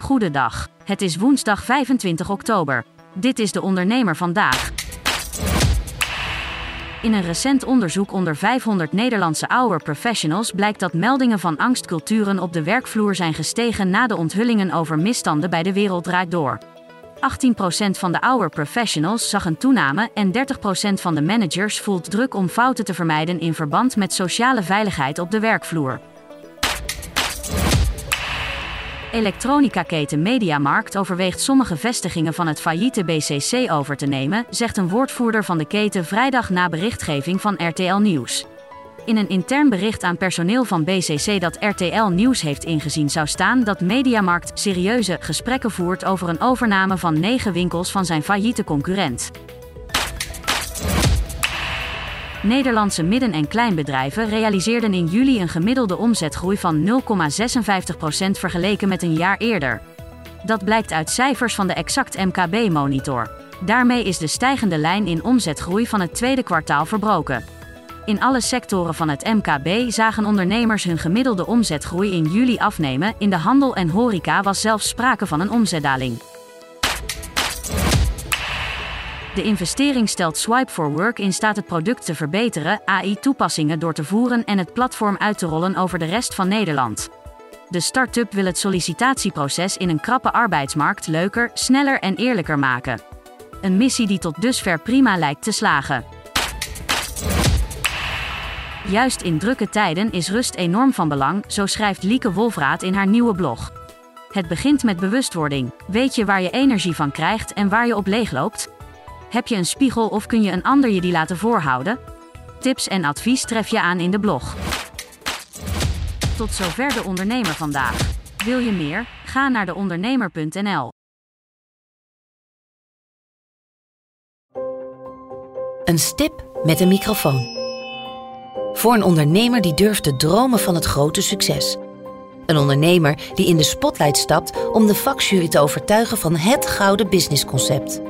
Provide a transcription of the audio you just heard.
Goedendag. Het is woensdag 25 oktober. Dit is de ondernemer vandaag. In een recent onderzoek onder 500 Nederlandse hour professionals blijkt dat meldingen van angstculturen op de werkvloer zijn gestegen na de onthullingen over misstanden bij de Wereld Draait Door. 18% van de hour professionals zag een toename en 30% van de managers voelt druk om fouten te vermijden in verband met sociale veiligheid op de werkvloer. Elektronica-keten Mediamarkt overweegt sommige vestigingen van het failliete BCC over te nemen, zegt een woordvoerder van de keten vrijdag na berichtgeving van RTL Nieuws. In een intern bericht aan personeel van BCC dat RTL Nieuws heeft ingezien zou staan dat Mediamarkt serieuze gesprekken voert over een overname van negen winkels van zijn failliete concurrent. Nederlandse midden- en kleinbedrijven realiseerden in juli een gemiddelde omzetgroei van 0,56% vergeleken met een jaar eerder. Dat blijkt uit cijfers van de Exact MKB-monitor. Daarmee is de stijgende lijn in omzetgroei van het tweede kwartaal verbroken. In alle sectoren van het MKB zagen ondernemers hun gemiddelde omzetgroei in juli afnemen. In de handel en horeca was zelfs sprake van een omzetdaling. De investering stelt Swipe for Work in staat het product te verbeteren, AI-toepassingen door te voeren en het platform uit te rollen over de rest van Nederland. De start-up wil het sollicitatieproces in een krappe arbeidsmarkt leuker, sneller en eerlijker maken. Een missie die tot dusver prima lijkt te slagen. Juist in drukke tijden is rust enorm van belang, zo schrijft Lieke Wolfraat in haar nieuwe blog. Het begint met bewustwording. Weet je waar je energie van krijgt en waar je op leegloopt? Heb je een spiegel of kun je een ander je die laten voorhouden? Tips en advies tref je aan in de blog. Tot zover de ondernemer vandaag. Wil je meer? Ga naar deondernemer.nl. Een stip met een microfoon. Voor een ondernemer die durft te dromen van het grote succes. Een ondernemer die in de spotlight stapt om de vakjury te overtuigen van het gouden businessconcept.